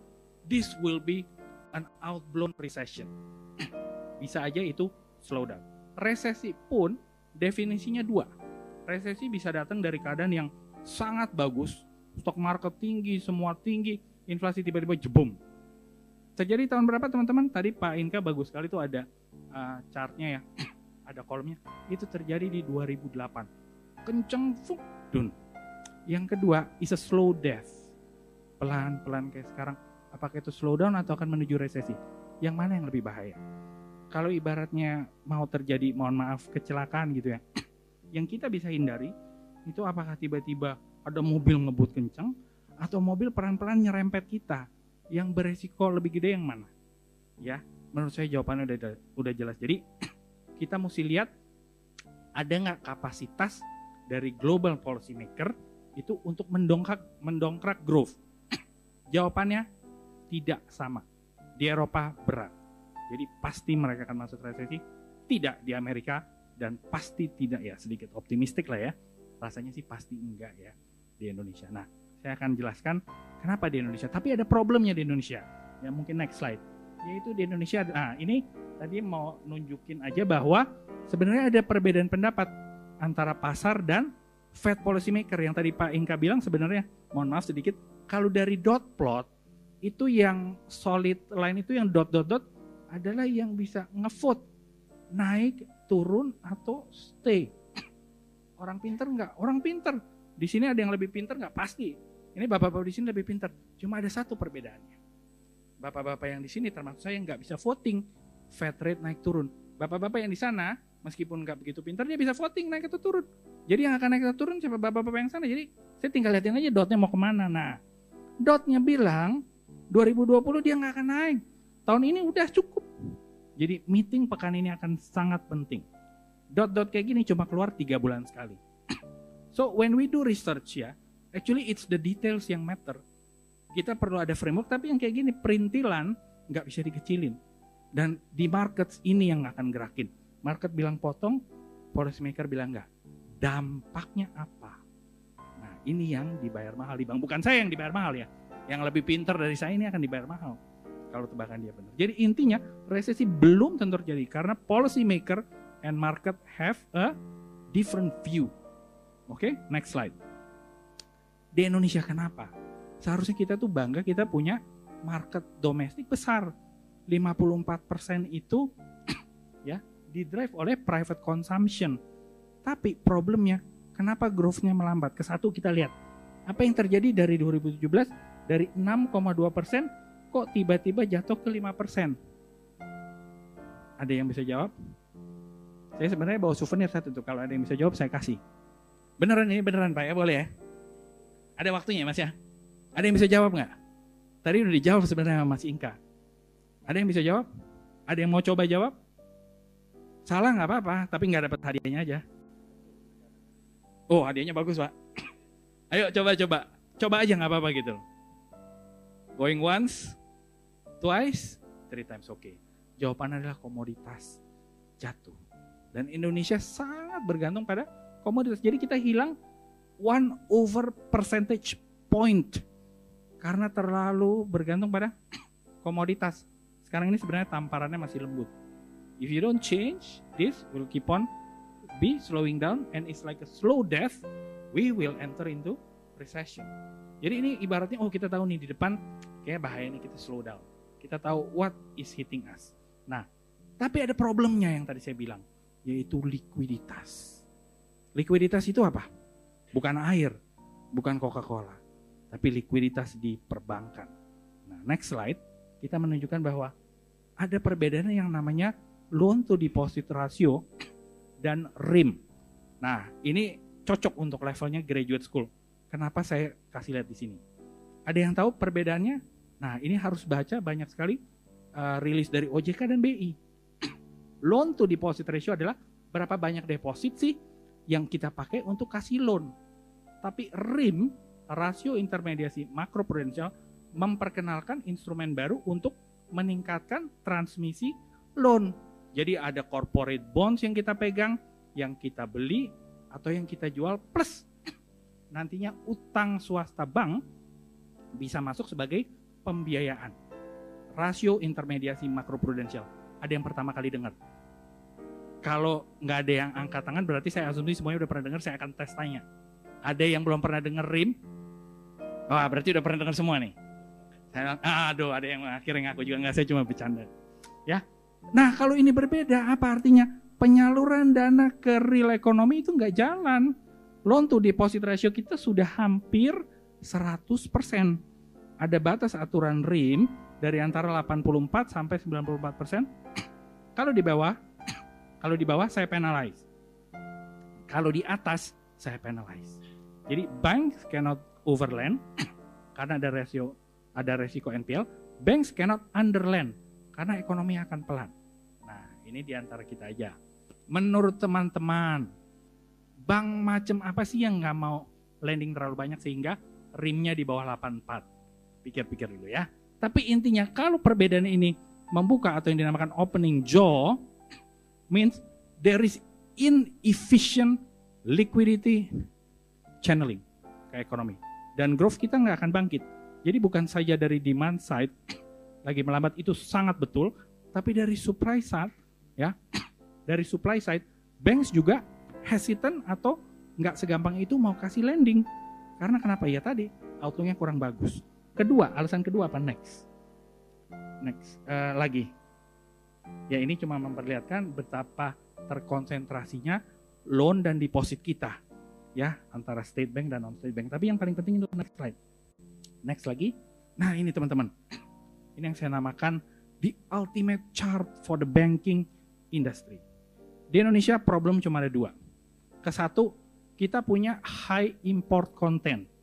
this will be an outblown recession. bisa aja itu slowdown. Resesi pun definisinya dua. Resesi bisa datang dari keadaan yang sangat bagus, stok market tinggi, semua tinggi, inflasi tiba-tiba jebum. Terjadi tahun berapa teman-teman? Tadi Pak Inka bagus sekali itu ada uh, chartnya ya, ada kolomnya. Itu terjadi di 2008 kenceng fuk dun. Yang kedua is a slow death. Pelan-pelan kayak sekarang. Apakah itu slow down atau akan menuju resesi? Yang mana yang lebih bahaya? Kalau ibaratnya mau terjadi, mohon maaf, kecelakaan gitu ya. Yang kita bisa hindari, itu apakah tiba-tiba ada mobil ngebut kenceng, atau mobil pelan-pelan nyerempet kita. Yang beresiko lebih gede yang mana? Ya, menurut saya jawabannya udah udah jelas. Jadi kita mesti lihat ada nggak kapasitas dari global policy maker itu untuk mendongkrak mendongkrak growth. Jawabannya tidak sama. Di Eropa berat. Jadi pasti mereka akan masuk resesi. Tidak di Amerika dan pasti tidak ya sedikit optimistik lah ya. Rasanya sih pasti enggak ya di Indonesia. Nah, saya akan jelaskan kenapa di Indonesia. Tapi ada problemnya di Indonesia. Ya mungkin next slide. Yaitu di Indonesia. Nah, ini tadi mau nunjukin aja bahwa sebenarnya ada perbedaan pendapat antara pasar dan Fed policy maker yang tadi Pak Inka bilang sebenarnya mohon maaf sedikit kalau dari dot plot itu yang solid line itu yang dot dot dot adalah yang bisa ngevote naik, turun atau stay. Orang pinter nggak? Orang pinter. Di sini ada yang lebih pinter nggak? Pasti. Ini bapak-bapak di sini lebih pinter. Cuma ada satu perbedaannya. Bapak-bapak yang di sini termasuk saya nggak bisa voting. Fed rate naik turun. Bapak-bapak yang di sana meskipun nggak begitu pinter dia bisa voting naik atau turun. Jadi yang akan naik atau turun siapa bapak-bapak yang sana. Jadi saya tinggal lihatin aja dotnya mau ke mana. Nah, dotnya bilang 2020 dia nggak akan naik. Tahun ini udah cukup. Jadi meeting pekan ini akan sangat penting. Dot-dot kayak gini cuma keluar tiga bulan sekali. So when we do research ya, actually it's the details yang matter. Kita perlu ada framework, tapi yang kayak gini perintilan nggak bisa dikecilin. Dan di market ini yang akan gerakin. Market bilang potong, policy maker bilang enggak. Dampaknya apa? Nah ini yang dibayar mahal di bank. Bukan saya yang dibayar mahal ya. Yang lebih pinter dari saya ini akan dibayar mahal kalau tebakan dia benar. Jadi intinya resesi belum tentu terjadi karena policy maker and market have a different view. Oke, okay? next slide. Di Indonesia kenapa? Seharusnya kita tuh bangga kita punya market domestik besar. 54% itu ya di drive oleh private consumption. Tapi problemnya kenapa growth-nya melambat? Ke satu kita lihat apa yang terjadi dari 2017 dari 6,2 persen kok tiba-tiba jatuh ke 5%? Ada yang bisa jawab? Saya sebenarnya bawa souvenir satu tuh. Kalau ada yang bisa jawab, saya kasih. Beneran ini beneran Pak ya, boleh ya? Ada waktunya Mas ya? Ada yang bisa jawab nggak? Tadi udah dijawab sebenarnya sama Mas Inka. Ada yang bisa jawab? Ada yang mau coba jawab? Salah nggak apa-apa, tapi nggak dapat hadiahnya aja. Oh, hadiahnya bagus Pak. Ayo coba-coba. Coba aja nggak apa-apa gitu. Going once, twice, three times. Okay. Jawaban adalah komoditas jatuh. Dan Indonesia sangat bergantung pada komoditas. Jadi kita hilang one over percentage point karena terlalu bergantung pada komoditas. Sekarang ini sebenarnya tamparannya masih lembut. If you don't change, this will keep on be slowing down and it's like a slow death. We will enter into recession. Jadi ini ibaratnya oh kita tahu nih di depan kayak bahaya ini kita slow down. Kita tahu what is hitting us. Nah, tapi ada problemnya yang tadi saya bilang, yaitu likuiditas. Likuiditas itu apa? Bukan air, bukan Coca-Cola, tapi likuiditas di perbankan. Nah, next slide, kita menunjukkan bahwa ada perbedaan yang namanya loan to deposit ratio dan RIM. Nah, ini cocok untuk levelnya graduate school. Kenapa saya kasih lihat di sini? Ada yang tahu perbedaannya? Nah, ini harus baca banyak sekali uh, rilis dari OJK dan BI. loan to deposit ratio adalah berapa banyak deposit sih yang kita pakai untuk kasih loan. Tapi RIM, rasio intermediasi makroprudensial, memperkenalkan instrumen baru untuk meningkatkan transmisi loan. Jadi ada corporate bonds yang kita pegang, yang kita beli, atau yang kita jual, plus nantinya utang swasta bank bisa masuk sebagai pembiayaan. Rasio intermediasi makroprudensial. Ada yang pertama kali dengar? Kalau nggak ada yang angkat tangan berarti saya asumsi semuanya udah pernah dengar, saya akan tes tanya. Ada yang belum pernah dengar RIM? Wah, oh, berarti udah pernah dengar semua nih. Saya, aduh, ada yang akhirnya ngaku juga nggak, saya cuma bercanda. Ya, Nah kalau ini berbeda, apa artinya? Penyaluran dana ke real ekonomi itu nggak jalan. Loan to deposit ratio kita sudah hampir 100 persen ada batas aturan RIM dari antara 84 sampai 94 persen. Kalau di bawah, kalau di bawah saya penalize. Kalau di atas saya penalize. Jadi bank cannot overlend, karena ada rasio ada resiko NPL, banks cannot underlend karena ekonomi akan pelan. Nah, ini di antara kita aja. Menurut teman-teman, bank macam apa sih yang nggak mau lending terlalu banyak sehingga rimnya di bawah 84? Pikir-pikir dulu ya. Tapi intinya kalau perbedaan ini membuka atau yang dinamakan opening jaw means there is inefficient liquidity channeling ke ekonomi dan growth kita nggak akan bangkit. Jadi bukan saja dari demand side lagi melambat itu sangat betul, tapi dari supply side ya, dari supply side banks juga hesitant atau nggak segampang itu mau kasih lending. Karena kenapa ya tadi outlooknya kurang bagus. Kedua, alasan kedua apa next? Next uh, lagi. Ya ini cuma memperlihatkan betapa terkonsentrasinya loan dan deposit kita ya antara state bank dan non state bank. Tapi yang paling penting itu next slide. Next lagi. Nah ini teman-teman. Ini yang saya namakan the ultimate chart for the banking industry. Di Indonesia problem cuma ada dua. Kesatu, kita punya high import content.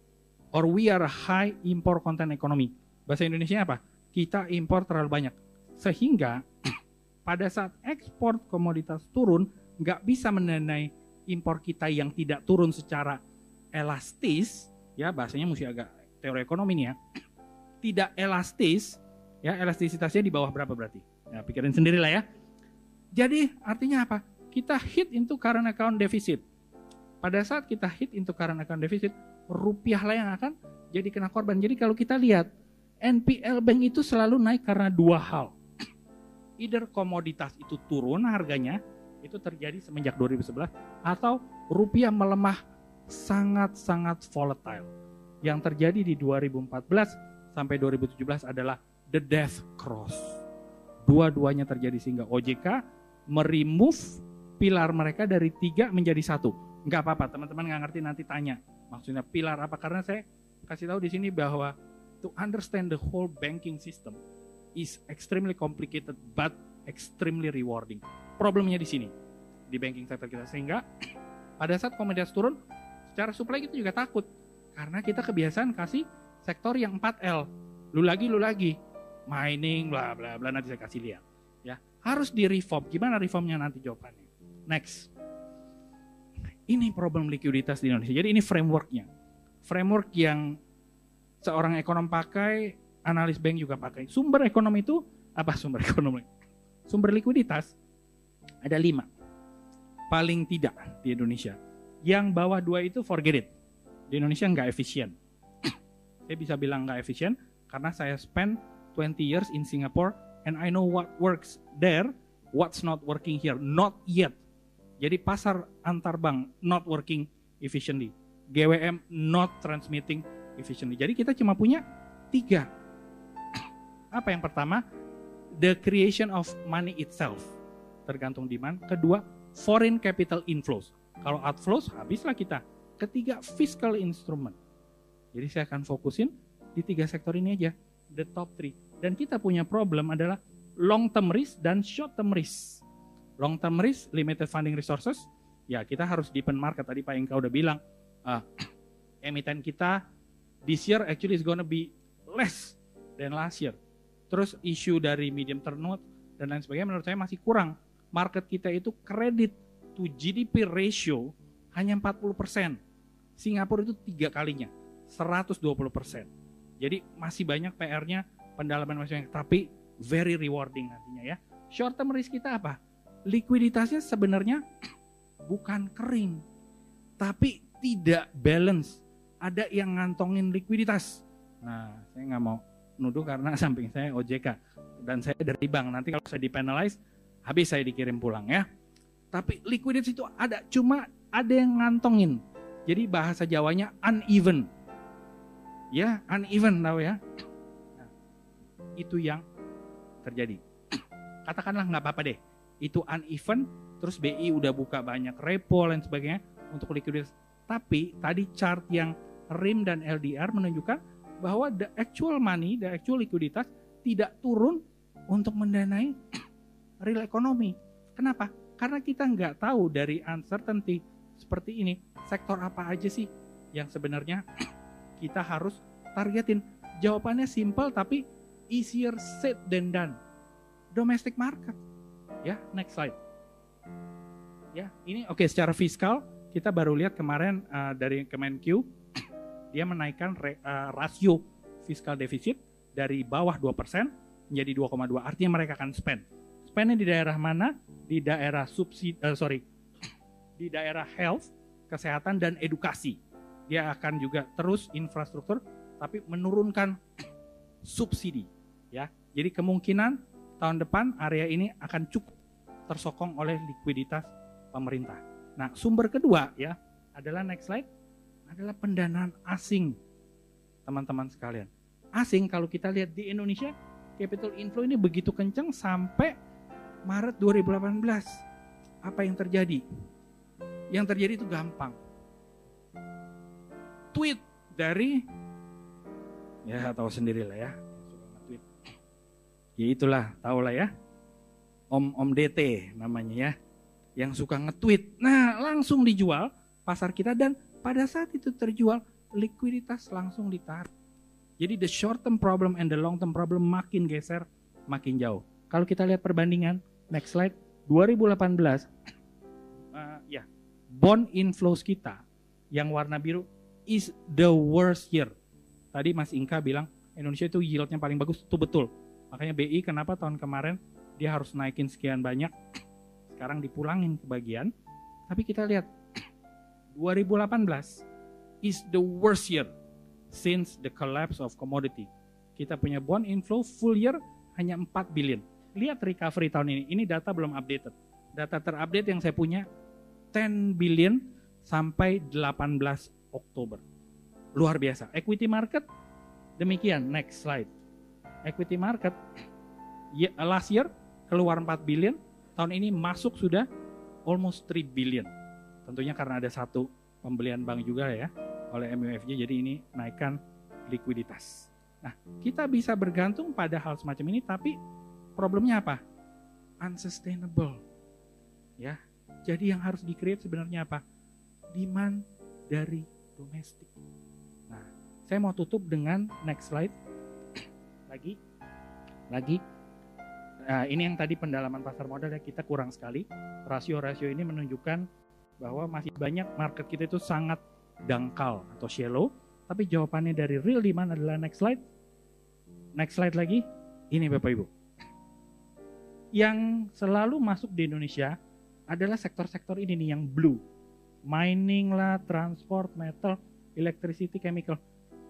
Or we are high import content economy. Bahasa Indonesia apa? Kita impor terlalu banyak. Sehingga pada saat ekspor komoditas turun, nggak bisa mendanai impor kita yang tidak turun secara elastis, ya bahasanya mesti agak teori ekonomi nih ya, tidak elastis, ya elastisitasnya di bawah berapa berarti? Ya, pikirin sendiri lah ya. Jadi artinya apa? Kita hit into current account deficit. Pada saat kita hit into current account deficit, rupiah lah yang akan jadi kena korban. Jadi kalau kita lihat, NPL bank itu selalu naik karena dua hal. Either komoditas itu turun harganya, itu terjadi semenjak 2011 atau rupiah melemah sangat-sangat volatile. Yang terjadi di 2014 sampai 2017 adalah the death cross. Dua-duanya terjadi sehingga OJK meremove pilar mereka dari tiga menjadi satu. Enggak apa-apa, teman-teman nggak ngerti nanti tanya. Maksudnya pilar apa? Karena saya kasih tahu di sini bahwa to understand the whole banking system is extremely complicated but extremely rewarding. Problemnya di sini di banking sector kita. Sehingga pada saat komoditas turun secara supply kita juga takut. Karena kita kebiasaan kasih sektor yang 4L lu lagi lu lagi. Mining bla bla bla. Nanti saya kasih lihat. Ya harus di reform. Gimana reformnya nanti jawabannya? Next ini problem likuiditas di Indonesia jadi ini frameworknya framework yang seorang ekonom pakai analis bank juga pakai sumber ekonomi itu apa sumber ekonomi sumber likuiditas ada lima. Paling tidak di Indonesia. Yang bawah dua itu forget it. Di Indonesia nggak efisien. saya bisa bilang nggak efisien karena saya spend 20 years in Singapore and I know what works there, what's not working here. Not yet. Jadi pasar antar bank not working efficiently. GWM not transmitting efficiently. Jadi kita cuma punya tiga. Apa yang pertama? The creation of money itself tergantung demand. Kedua, foreign capital inflows. Kalau outflows, habislah kita. Ketiga, fiscal instrument. Jadi saya akan fokusin di tiga sektor ini aja, the top three. Dan kita punya problem adalah long term risk dan short term risk. Long term risk, limited funding resources, ya kita harus deepen market. Tadi Pak Engkau udah bilang, uh, emiten kita this year actually is gonna be less than last year. Terus isu dari medium term note dan lain sebagainya menurut saya masih kurang market kita itu kredit to GDP ratio hanya 40 persen. Singapura itu tiga kalinya, 120 persen. Jadi masih banyak PR-nya, pendalaman masih banyak, tapi very rewarding nantinya ya. Short term risk kita apa? Likuiditasnya sebenarnya bukan kering, tapi tidak balance. Ada yang ngantongin likuiditas. Nah, saya nggak mau nuduh karena samping saya OJK dan saya dari bank. Nanti kalau saya dipenalize, habis saya dikirim pulang ya. Tapi likuiditas itu ada, cuma ada yang ngantongin. Jadi bahasa Jawanya uneven. Ya, uneven tahu ya. Nah, itu yang terjadi. Katakanlah nggak apa-apa deh. Itu uneven, terus BI udah buka banyak repo dan sebagainya untuk likuiditas. Tapi tadi chart yang RIM dan LDR menunjukkan bahwa the actual money, the actual likuiditas tidak turun untuk mendanai real economy. Kenapa? Karena kita nggak tahu dari uncertainty seperti ini, sektor apa aja sih yang sebenarnya kita harus targetin? Jawabannya simple tapi easier said than done. Domestic market. Ya, next slide. Ya, ini oke okay, secara fiskal kita baru lihat kemarin uh, dari Kemenq dia menaikkan re, uh, rasio fiskal defisit dari bawah 2% menjadi 2,2. Artinya mereka akan spend. Spendnya di daerah mana? Di daerah subsidi, uh, sorry, di daerah health, kesehatan dan edukasi. Dia akan juga terus infrastruktur, tapi menurunkan subsidi. Ya, jadi kemungkinan tahun depan area ini akan cukup tersokong oleh likuiditas pemerintah. Nah, sumber kedua ya adalah next slide adalah pendanaan asing, teman-teman sekalian. Asing kalau kita lihat di Indonesia, capital inflow ini begitu kencang sampai Maret 2018. Apa yang terjadi? Yang terjadi itu gampang. Tweet dari ya tahu sendiri lah ya. Ya itulah, tahu lah ya. Om Om DT namanya ya. Yang suka nge-tweet. Nah, langsung dijual pasar kita dan pada saat itu terjual likuiditas langsung ditarik. Jadi the short term problem and the long term problem makin geser, makin jauh. Kalau kita lihat perbandingan, next slide, 2018, uh, ya, bond inflows kita yang warna biru is the worst year. Tadi Mas Inka bilang Indonesia itu yieldnya paling bagus, itu betul. Makanya BI kenapa tahun kemarin dia harus naikin sekian banyak, sekarang dipulangin ke bagian. Tapi kita lihat 2018 is the worst year since the collapse of commodity. Kita punya bond inflow full year hanya 4 billion. Lihat recovery tahun ini, ini data belum updated. Data terupdate yang saya punya 10 billion sampai 18 Oktober. Luar biasa. Equity market demikian. Next slide. Equity market last year keluar 4 billion, tahun ini masuk sudah almost 3 billion. Tentunya karena ada satu pembelian bank juga ya oleh MUFG, jadi ini naikkan likuiditas. Nah, kita bisa bergantung pada hal semacam ini, tapi problemnya apa? Unsustainable. Ya, jadi yang harus di-create sebenarnya apa? Demand dari domestik. Nah, saya mau tutup dengan next slide. Lagi, lagi. Nah, ini yang tadi pendalaman pasar modal ya kita kurang sekali. Rasio-rasio ini menunjukkan bahwa masih banyak market kita itu sangat dangkal atau shallow. Tapi jawabannya dari real demand adalah next slide. Next slide lagi. Ini Bapak Ibu. Yang selalu masuk di Indonesia adalah sektor-sektor ini nih yang blue. Mining lah, transport, metal, electricity, chemical.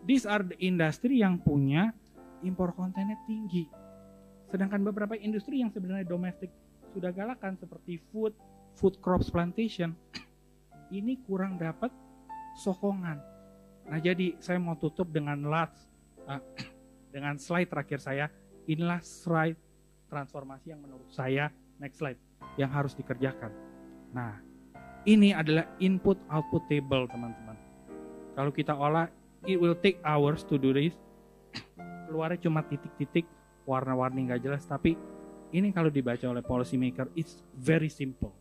These are the industry yang punya impor kontennya tinggi. Sedangkan beberapa industri yang sebenarnya domestik sudah galakan seperti food, food crops plantation, ini kurang dapat sokongan. Nah jadi saya mau tutup dengan last, uh, dengan slide terakhir saya. Inilah slide transformasi yang menurut saya, next slide, yang harus dikerjakan. Nah ini adalah input output table teman-teman. Kalau kita olah, it will take hours to do this. Keluarnya cuma titik-titik, warna-warni nggak jelas, tapi ini kalau dibaca oleh policy maker, it's very simple.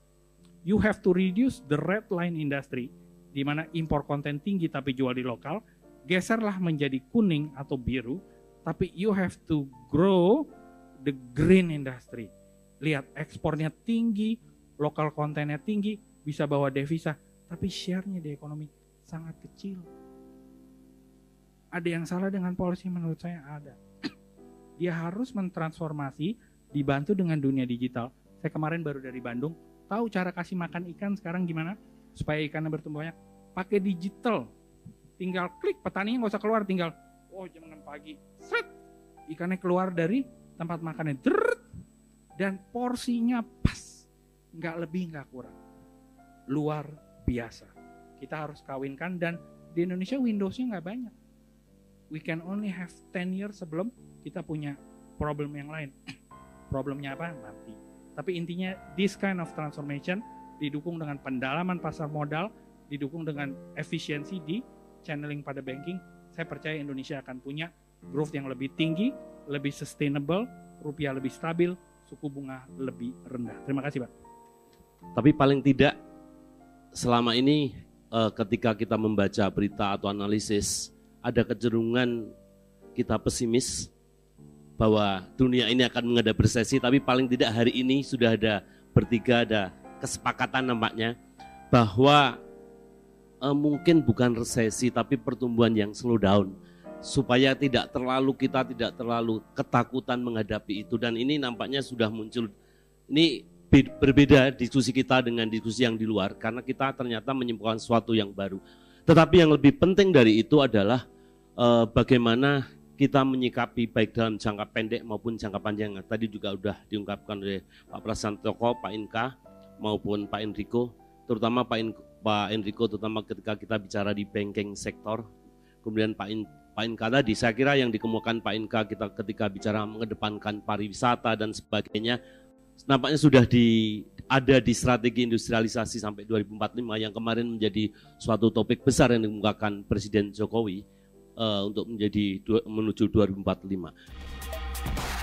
You have to reduce the red line industry di mana impor konten tinggi tapi jual di lokal, geserlah menjadi kuning atau biru, tapi you have to grow the green industry. Lihat ekspornya tinggi, lokal kontennya tinggi, bisa bawa devisa, tapi share-nya di ekonomi sangat kecil. Ada yang salah dengan polisi menurut saya? Ada. Dia harus mentransformasi dibantu dengan dunia digital. Saya kemarin baru dari Bandung, tahu cara kasih makan ikan sekarang gimana? supaya ikannya bertumbuh banyak. Pakai digital. Tinggal klik petaninya nggak usah keluar tinggal oh jam 6 pagi. Set! Ikannya keluar dari tempat makannya. Drrrt, dan porsinya pas. Nggak lebih nggak kurang. Luar biasa. Kita harus kawinkan dan di Indonesia Windowsnya nggak banyak we can only have 10 years sebelum kita punya problem yang lain problemnya apa nanti tapi intinya this kind of transformation didukung dengan pendalaman pasar modal, didukung dengan efisiensi di channeling pada banking, saya percaya Indonesia akan punya growth yang lebih tinggi, lebih sustainable, rupiah lebih stabil, suku bunga lebih rendah. Terima kasih, Pak. Tapi paling tidak selama ini eh, ketika kita membaca berita atau analisis ada kecenderungan kita pesimis bahwa dunia ini akan menghadapi resesi, tapi paling tidak hari ini sudah ada bertiga ada kesepakatan nampaknya bahwa eh, mungkin bukan resesi tapi pertumbuhan yang slow down. Supaya tidak terlalu kita tidak terlalu ketakutan menghadapi itu. Dan ini nampaknya sudah muncul. Ini berbeda diskusi kita dengan diskusi yang di luar. Karena kita ternyata menyimpulkan sesuatu yang baru. Tetapi yang lebih penting dari itu adalah eh, bagaimana kita menyikapi baik dalam jangka pendek maupun jangka panjang. Tadi juga sudah diungkapkan oleh Pak Prasantoko, Pak Inka maupun Pak Enrico, terutama Pak, In, Pak Enrico terutama ketika kita bicara di banking sektor. Kemudian Pak In, Pak Inka tadi, saya kira yang dikemukakan Pak Inka kita ketika bicara mengedepankan pariwisata dan sebagainya, nampaknya sudah di ada di strategi industrialisasi sampai 2045 yang kemarin menjadi suatu topik besar yang dikemukakan Presiden Jokowi uh, untuk menjadi menuju 2045.